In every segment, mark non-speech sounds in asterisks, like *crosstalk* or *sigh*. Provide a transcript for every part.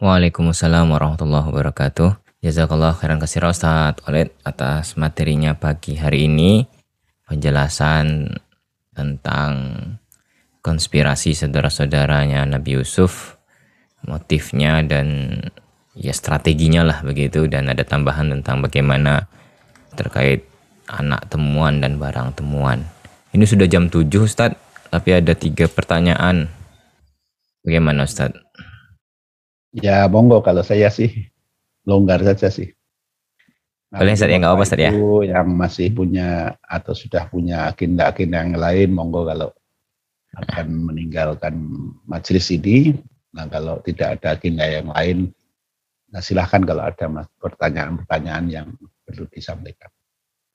Waalaikumsalam warahmatullahi wabarakatuh. Jazakallah khairan kasih Ustaz Walid atas materinya pagi hari ini. Penjelasan tentang konspirasi saudara-saudaranya Nabi Yusuf, motifnya dan ya strateginya lah begitu dan ada tambahan tentang bagaimana terkait anak temuan dan barang temuan. Ini sudah jam 7 Ustaz, tapi ada tiga pertanyaan. Bagaimana Ustaz? Ya monggo kalau saya sih longgar saja sih. Nah, Boleh Ustaz ya nggak apa Ustaz ya? Yang masih punya atau sudah punya agenda-agenda yang lain monggo kalau akan meninggalkan majelis ini. Nah kalau tidak ada agenda yang lain, nah silahkan kalau ada pertanyaan-pertanyaan yang perlu disampaikan.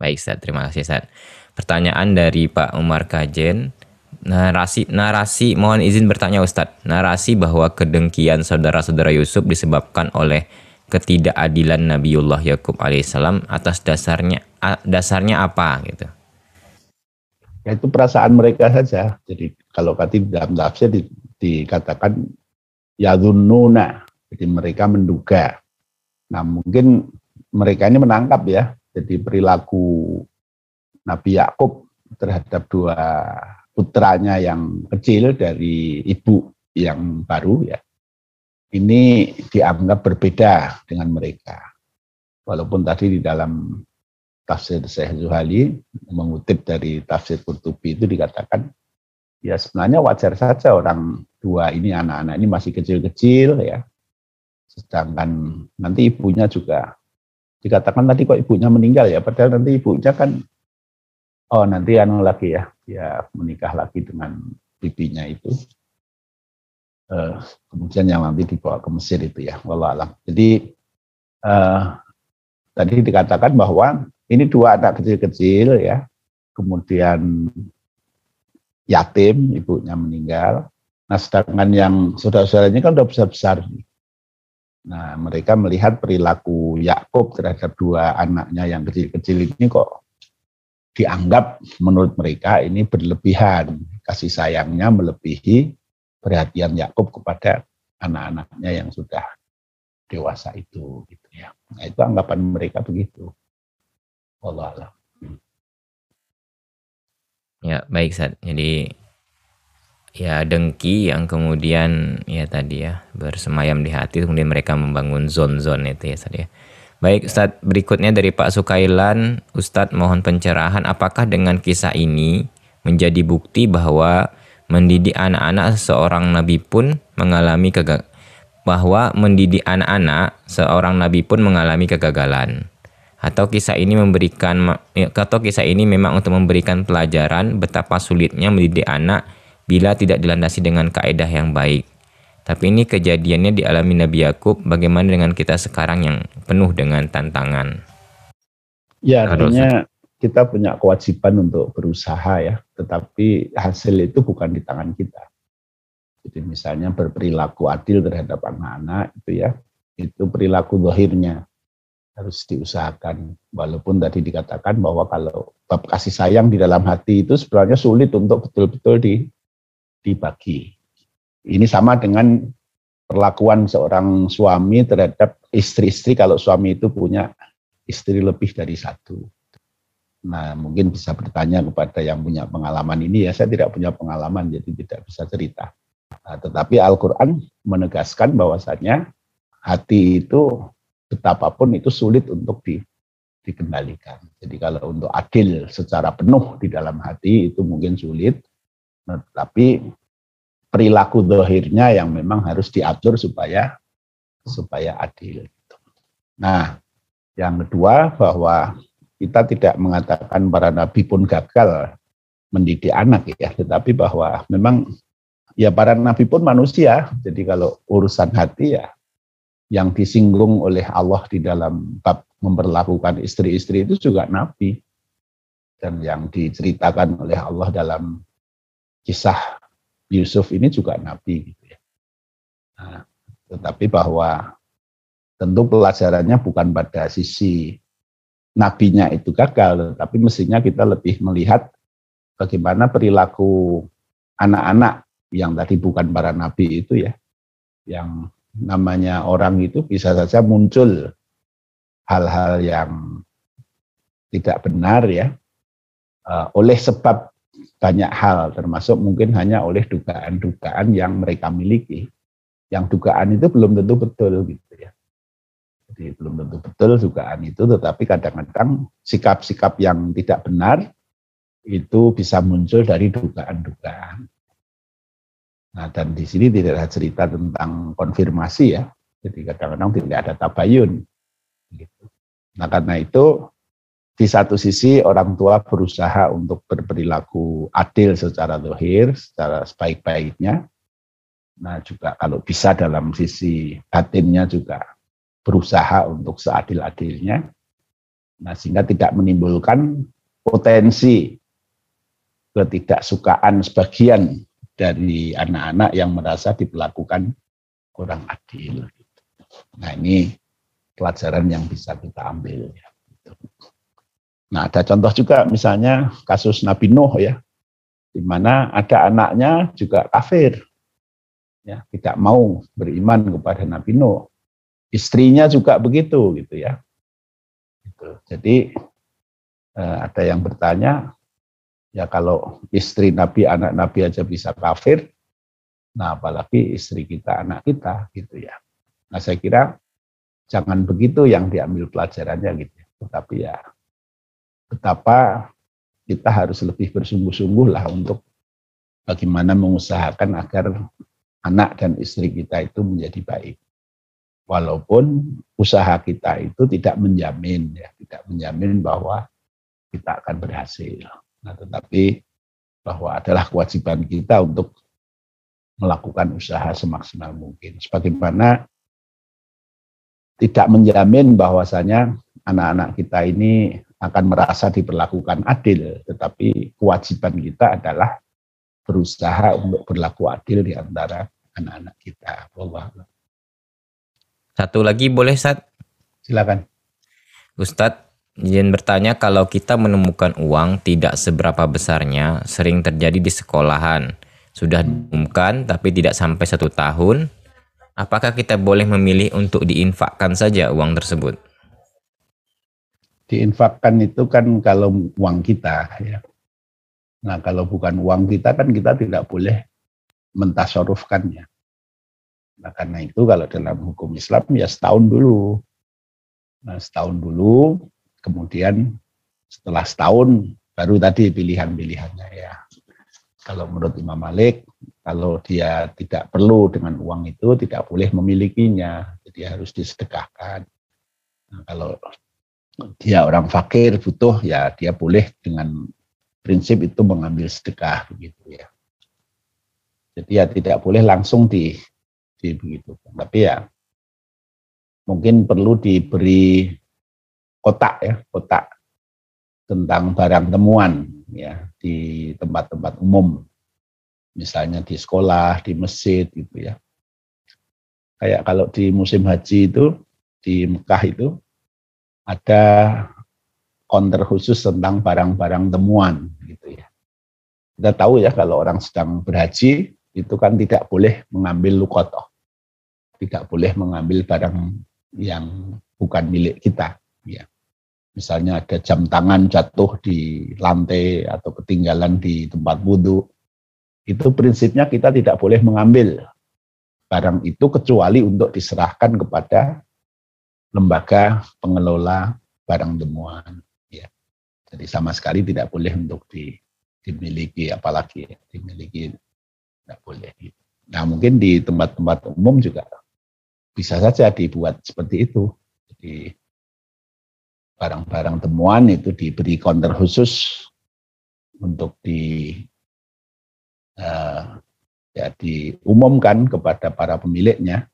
Baik Ustaz, terima kasih Ustaz. Pertanyaan dari Pak Umar Kajen. Narasi, narasi, mohon izin bertanya Ustadz. Narasi bahwa kedengkian saudara-saudara Yusuf disebabkan oleh ketidakadilan Nabiullah Yakub alaihissalam atas dasarnya dasarnya apa gitu? Ya itu perasaan mereka saja. Jadi kalau kata dalam tafsir di, dikatakan yadununa, jadi mereka menduga. Nah mungkin mereka ini menangkap ya. Jadi perilaku Nabi Yakub terhadap dua putranya yang kecil dari ibu yang baru ya ini dianggap berbeda dengan mereka. Walaupun tadi di dalam tafsir Syekh Zuhali mengutip dari tafsir Qurtubi itu dikatakan ya sebenarnya wajar saja orang dua ini anak-anak ini masih kecil-kecil ya. Sedangkan nanti ibunya juga dikatakan tadi kok ibunya meninggal ya padahal nanti ibunya kan oh nanti anu lagi ya dia menikah lagi dengan bibinya itu. Uh, kemudian yang nanti dibawa ke Mesir itu ya wallahualam jadi uh, tadi dikatakan bahwa ini dua anak kecil-kecil ya. Kemudian yatim ibunya meninggal. Nah sedangkan yang saudara-saudaranya kan udah besar-besar. Nah mereka melihat perilaku Yakub terhadap dua anaknya yang kecil-kecil ini kok dianggap menurut mereka ini berlebihan. Kasih sayangnya melebihi perhatian Yakub kepada anak-anaknya yang sudah dewasa itu gitu ya. Nah, itu anggapan mereka begitu. Allah Allah. Ya, baik Sat. Jadi ya dengki yang kemudian ya tadi ya bersemayam di hati kemudian mereka membangun zon-zon itu ya Sat ya. Baik Ustadz, berikutnya dari Pak Sukailan, Ustadz mohon pencerahan apakah dengan kisah ini menjadi bukti bahwa mendidik anak-anak seorang nabi pun mengalami kegagalan bahwa mendidik anak-anak seorang nabi pun mengalami kegagalan? Atau kisah ini memberikan atau kisah ini memang untuk memberikan pelajaran betapa sulitnya mendidik anak bila tidak dilandasi dengan kaedah yang baik tapi ini kejadiannya dialami Nabi Yakub. Bagaimana dengan kita sekarang yang penuh dengan tantangan? Ya, artinya kita punya kewajiban untuk berusaha ya, tetapi hasil itu bukan di tangan kita. Jadi misalnya berperilaku adil terhadap anak-anak itu ya, itu perilaku dohirnya harus diusahakan. Walaupun tadi dikatakan bahwa kalau bab kasih sayang di dalam hati itu sebenarnya sulit untuk betul-betul dibagi. Ini sama dengan perlakuan seorang suami terhadap istri-istri kalau suami itu punya istri lebih dari satu. Nah, mungkin bisa bertanya kepada yang punya pengalaman ini ya, saya tidak punya pengalaman jadi tidak bisa cerita. Nah, tetapi Al-Quran menegaskan bahwasanya hati itu betapapun itu sulit untuk di, dikendalikan. Jadi kalau untuk adil secara penuh di dalam hati itu mungkin sulit, nah, tapi perilaku dohirnya yang memang harus diatur supaya supaya adil. Nah, yang kedua bahwa kita tidak mengatakan para nabi pun gagal mendidik anak ya, tetapi bahwa memang ya para nabi pun manusia. Jadi kalau urusan hati ya yang disinggung oleh Allah di dalam bab memperlakukan istri-istri itu juga nabi dan yang diceritakan oleh Allah dalam kisah Yusuf ini juga nabi gitu ya. Nah, tetapi bahwa tentu pelajarannya bukan pada sisi nabinya itu gagal, tapi mestinya kita lebih melihat bagaimana perilaku anak-anak yang tadi bukan para nabi itu ya, yang namanya orang itu bisa saja muncul hal-hal yang tidak benar ya uh, oleh sebab banyak hal termasuk mungkin hanya oleh dugaan-dugaan yang mereka miliki. Yang dugaan itu belum tentu betul gitu ya. Jadi belum tentu betul dugaan itu tetapi kadang-kadang sikap-sikap yang tidak benar itu bisa muncul dari dugaan-dugaan. Nah dan di sini tidak ada cerita tentang konfirmasi ya. Jadi kadang-kadang tidak ada tabayun gitu. nah karena itu di satu sisi orang tua berusaha untuk berperilaku adil secara dohir, secara sebaik-baiknya. Nah juga kalau bisa dalam sisi batinnya juga berusaha untuk seadil-adilnya. Nah sehingga tidak menimbulkan potensi ketidaksukaan sebagian dari anak-anak yang merasa diperlakukan kurang adil. Nah ini pelajaran yang bisa kita ambil. Ya. Nah, ada contoh juga misalnya kasus Nabi Nuh ya, di mana ada anaknya juga kafir, ya tidak mau beriman kepada Nabi Nuh. Istrinya juga begitu gitu ya. Gitu. Jadi eh, ada yang bertanya, ya kalau istri Nabi, anak Nabi aja bisa kafir, nah apalagi istri kita, anak kita gitu ya. Nah saya kira jangan begitu yang diambil pelajarannya gitu. Tetapi ya betapa kita harus lebih bersungguh-sungguh lah untuk bagaimana mengusahakan agar anak dan istri kita itu menjadi baik. Walaupun usaha kita itu tidak menjamin ya, tidak menjamin bahwa kita akan berhasil. Nah, tetapi bahwa adalah kewajiban kita untuk melakukan usaha semaksimal mungkin. Sebagaimana tidak menjamin bahwasanya anak-anak kita ini akan merasa diperlakukan adil, tetapi kewajiban kita adalah berusaha untuk berlaku adil di antara anak-anak kita. Allah. Satu lagi boleh, Sat? Silakan. Ustadz, izin bertanya kalau kita menemukan uang tidak seberapa besarnya, sering terjadi di sekolahan. Sudah diumumkan tapi tidak sampai satu tahun, apakah kita boleh memilih untuk diinfakkan saja uang tersebut? Diinfakkan itu kan kalau uang kita ya. Nah kalau bukan uang kita kan kita tidak boleh mentasorufkannya. Nah karena itu kalau dalam hukum Islam ya setahun dulu. Nah setahun dulu, kemudian setelah setahun baru tadi pilihan-pilihannya ya. Kalau menurut Imam Malik, kalau dia tidak perlu dengan uang itu tidak boleh memilikinya, jadi harus disedekahkan. Nah, kalau dia orang fakir butuh ya dia boleh dengan prinsip itu mengambil sedekah begitu ya. Jadi ya tidak boleh langsung di, di begitu. Tapi ya mungkin perlu diberi kotak ya, kotak tentang barang temuan ya di tempat-tempat umum. Misalnya di sekolah, di masjid gitu ya. Kayak kalau di musim haji itu di Mekah itu ada counter khusus tentang barang-barang temuan gitu ya. Kita tahu ya kalau orang sedang berhaji itu kan tidak boleh mengambil lukotoh. Tidak boleh mengambil barang yang bukan milik kita. Ya. Misalnya ada jam tangan jatuh di lantai atau ketinggalan di tempat wudhu. Itu prinsipnya kita tidak boleh mengambil barang itu kecuali untuk diserahkan kepada lembaga pengelola barang temuan. Ya. Jadi sama sekali tidak boleh untuk di, dimiliki, apalagi dimiliki tidak boleh. Nah mungkin di tempat-tempat umum juga bisa saja dibuat seperti itu. Jadi barang-barang temuan itu diberi counter khusus untuk di uh, ya diumumkan kepada para pemiliknya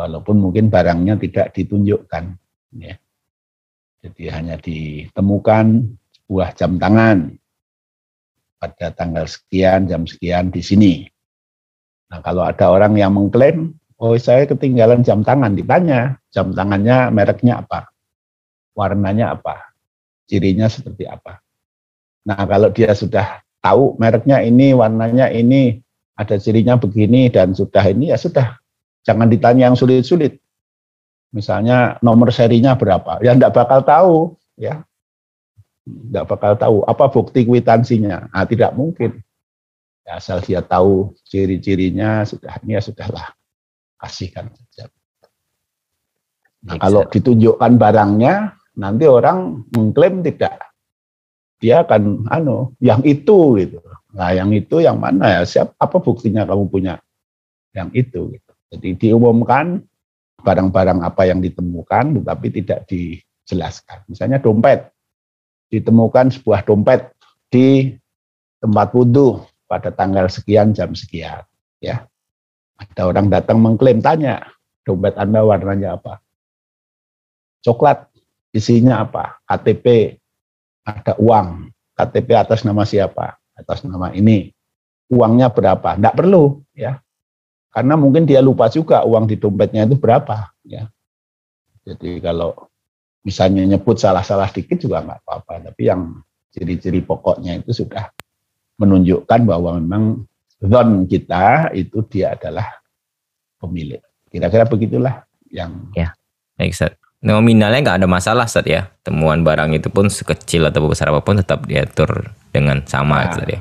walaupun mungkin barangnya tidak ditunjukkan. Ya. Jadi hanya ditemukan sebuah jam tangan pada tanggal sekian, jam sekian di sini. Nah kalau ada orang yang mengklaim, oh saya ketinggalan jam tangan, ditanya jam tangannya mereknya apa, warnanya apa, cirinya seperti apa. Nah kalau dia sudah tahu mereknya ini, warnanya ini, ada cirinya begini dan sudah ini ya sudah Jangan ditanya yang sulit-sulit. Misalnya nomor serinya berapa? Ya enggak bakal tahu, ya. Enggak bakal tahu apa bukti kwitansinya. Ah, tidak mungkin. Ya, asal dia tahu ciri-cirinya sudah ini ya sudahlah kasihkan saja. Nah, kalau ditunjukkan barangnya, nanti orang mengklaim tidak. Dia akan anu, yang itu gitu. Nah, yang itu yang mana ya? Siap apa buktinya kamu punya yang itu gitu. Jadi diumumkan barang-barang apa yang ditemukan tetapi tidak dijelaskan. Misalnya dompet. Ditemukan sebuah dompet di tempat wudhu pada tanggal sekian jam sekian ya. Ada orang datang mengklaim tanya, dompet Anda warnanya apa? Coklat, isinya apa? KTP, ada uang. KTP atas nama siapa? Atas nama ini. Uangnya berapa? Tidak perlu, ya. Karena mungkin dia lupa juga uang di dompetnya itu berapa, ya. Jadi kalau misalnya nyebut salah-salah dikit juga nggak apa-apa, tapi yang ciri-ciri pokoknya itu sudah menunjukkan bahwa memang zon kita itu dia adalah pemilik. Kira-kira begitulah yang ya. Baik, Ustaz. Nominalnya nggak ada masalah, Ustaz ya. Temuan barang itu pun sekecil atau besar apa pun tetap diatur dengan sama, nah, ya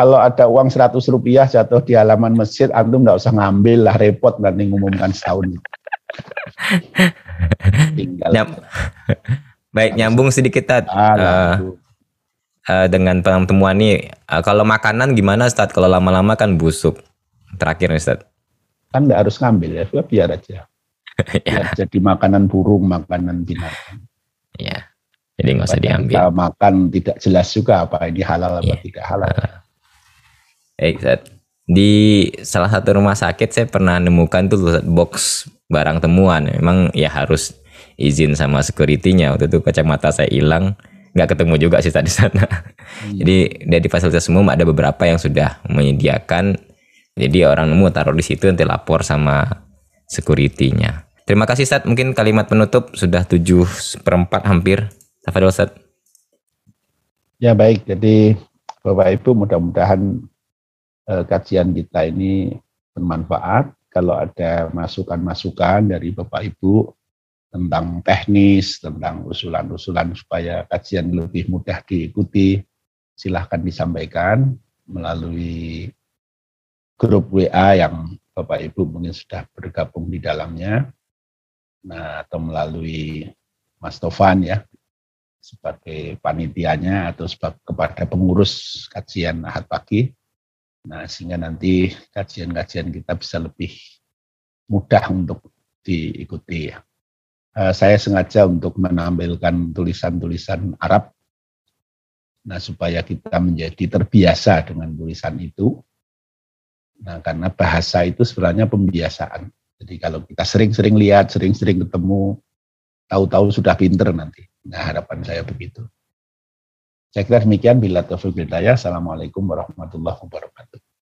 kalau ada uang 100 rupiah jatuh di halaman masjid, antum nggak usah ngambil lah repot nanti ngumumkan setahun. Tinggal. Nyam, baik nyambung sedikit. Ah, uh, uh, dengan temuan ini, uh, kalau makanan gimana Ustaz? Kalau lama-lama kan busuk. Terakhir nih Ustaz. Kan nggak harus ngambil ya, biar aja. *laughs* ya. jadi makanan burung, makanan binatang. Ya. Jadi nggak usah diambil. Kita makan tidak jelas juga apa ini halal apa ya. tidak halal. Uh, Baik, Di salah satu rumah sakit saya pernah nemukan tuh box barang temuan. Memang ya harus izin sama security-nya. Waktu itu kacamata saya hilang, nggak ketemu juga sih tadi sana. Hmm. Jadi dari fasilitas umum ada beberapa yang sudah menyediakan. Jadi orang nemu taruh di situ nanti lapor sama security-nya. Terima kasih Sat. Mungkin kalimat penutup sudah tujuh seperempat hampir. Tafadol Sat. Ya baik, jadi Bapak Ibu mudah-mudahan eh, kajian kita ini bermanfaat. Kalau ada masukan-masukan dari Bapak Ibu tentang teknis, tentang usulan-usulan supaya kajian lebih mudah diikuti, silahkan disampaikan melalui grup WA yang Bapak Ibu mungkin sudah bergabung di dalamnya, nah atau melalui Mas Tovan ya sebagai panitianya atau sebagai kepada pengurus kajian Ahad pagi Nah, sehingga nanti kajian-kajian kita bisa lebih mudah untuk diikuti. Uh, saya sengaja untuk menampilkan tulisan-tulisan Arab, nah supaya kita menjadi terbiasa dengan tulisan itu. Nah, karena bahasa itu sebenarnya pembiasaan. Jadi kalau kita sering-sering lihat, sering-sering ketemu, tahu-tahu sudah pinter nanti. Nah, harapan saya begitu. Saya kira demikian. Bila taufiq bidayah. Assalamualaikum warahmatullahi wabarakatuh.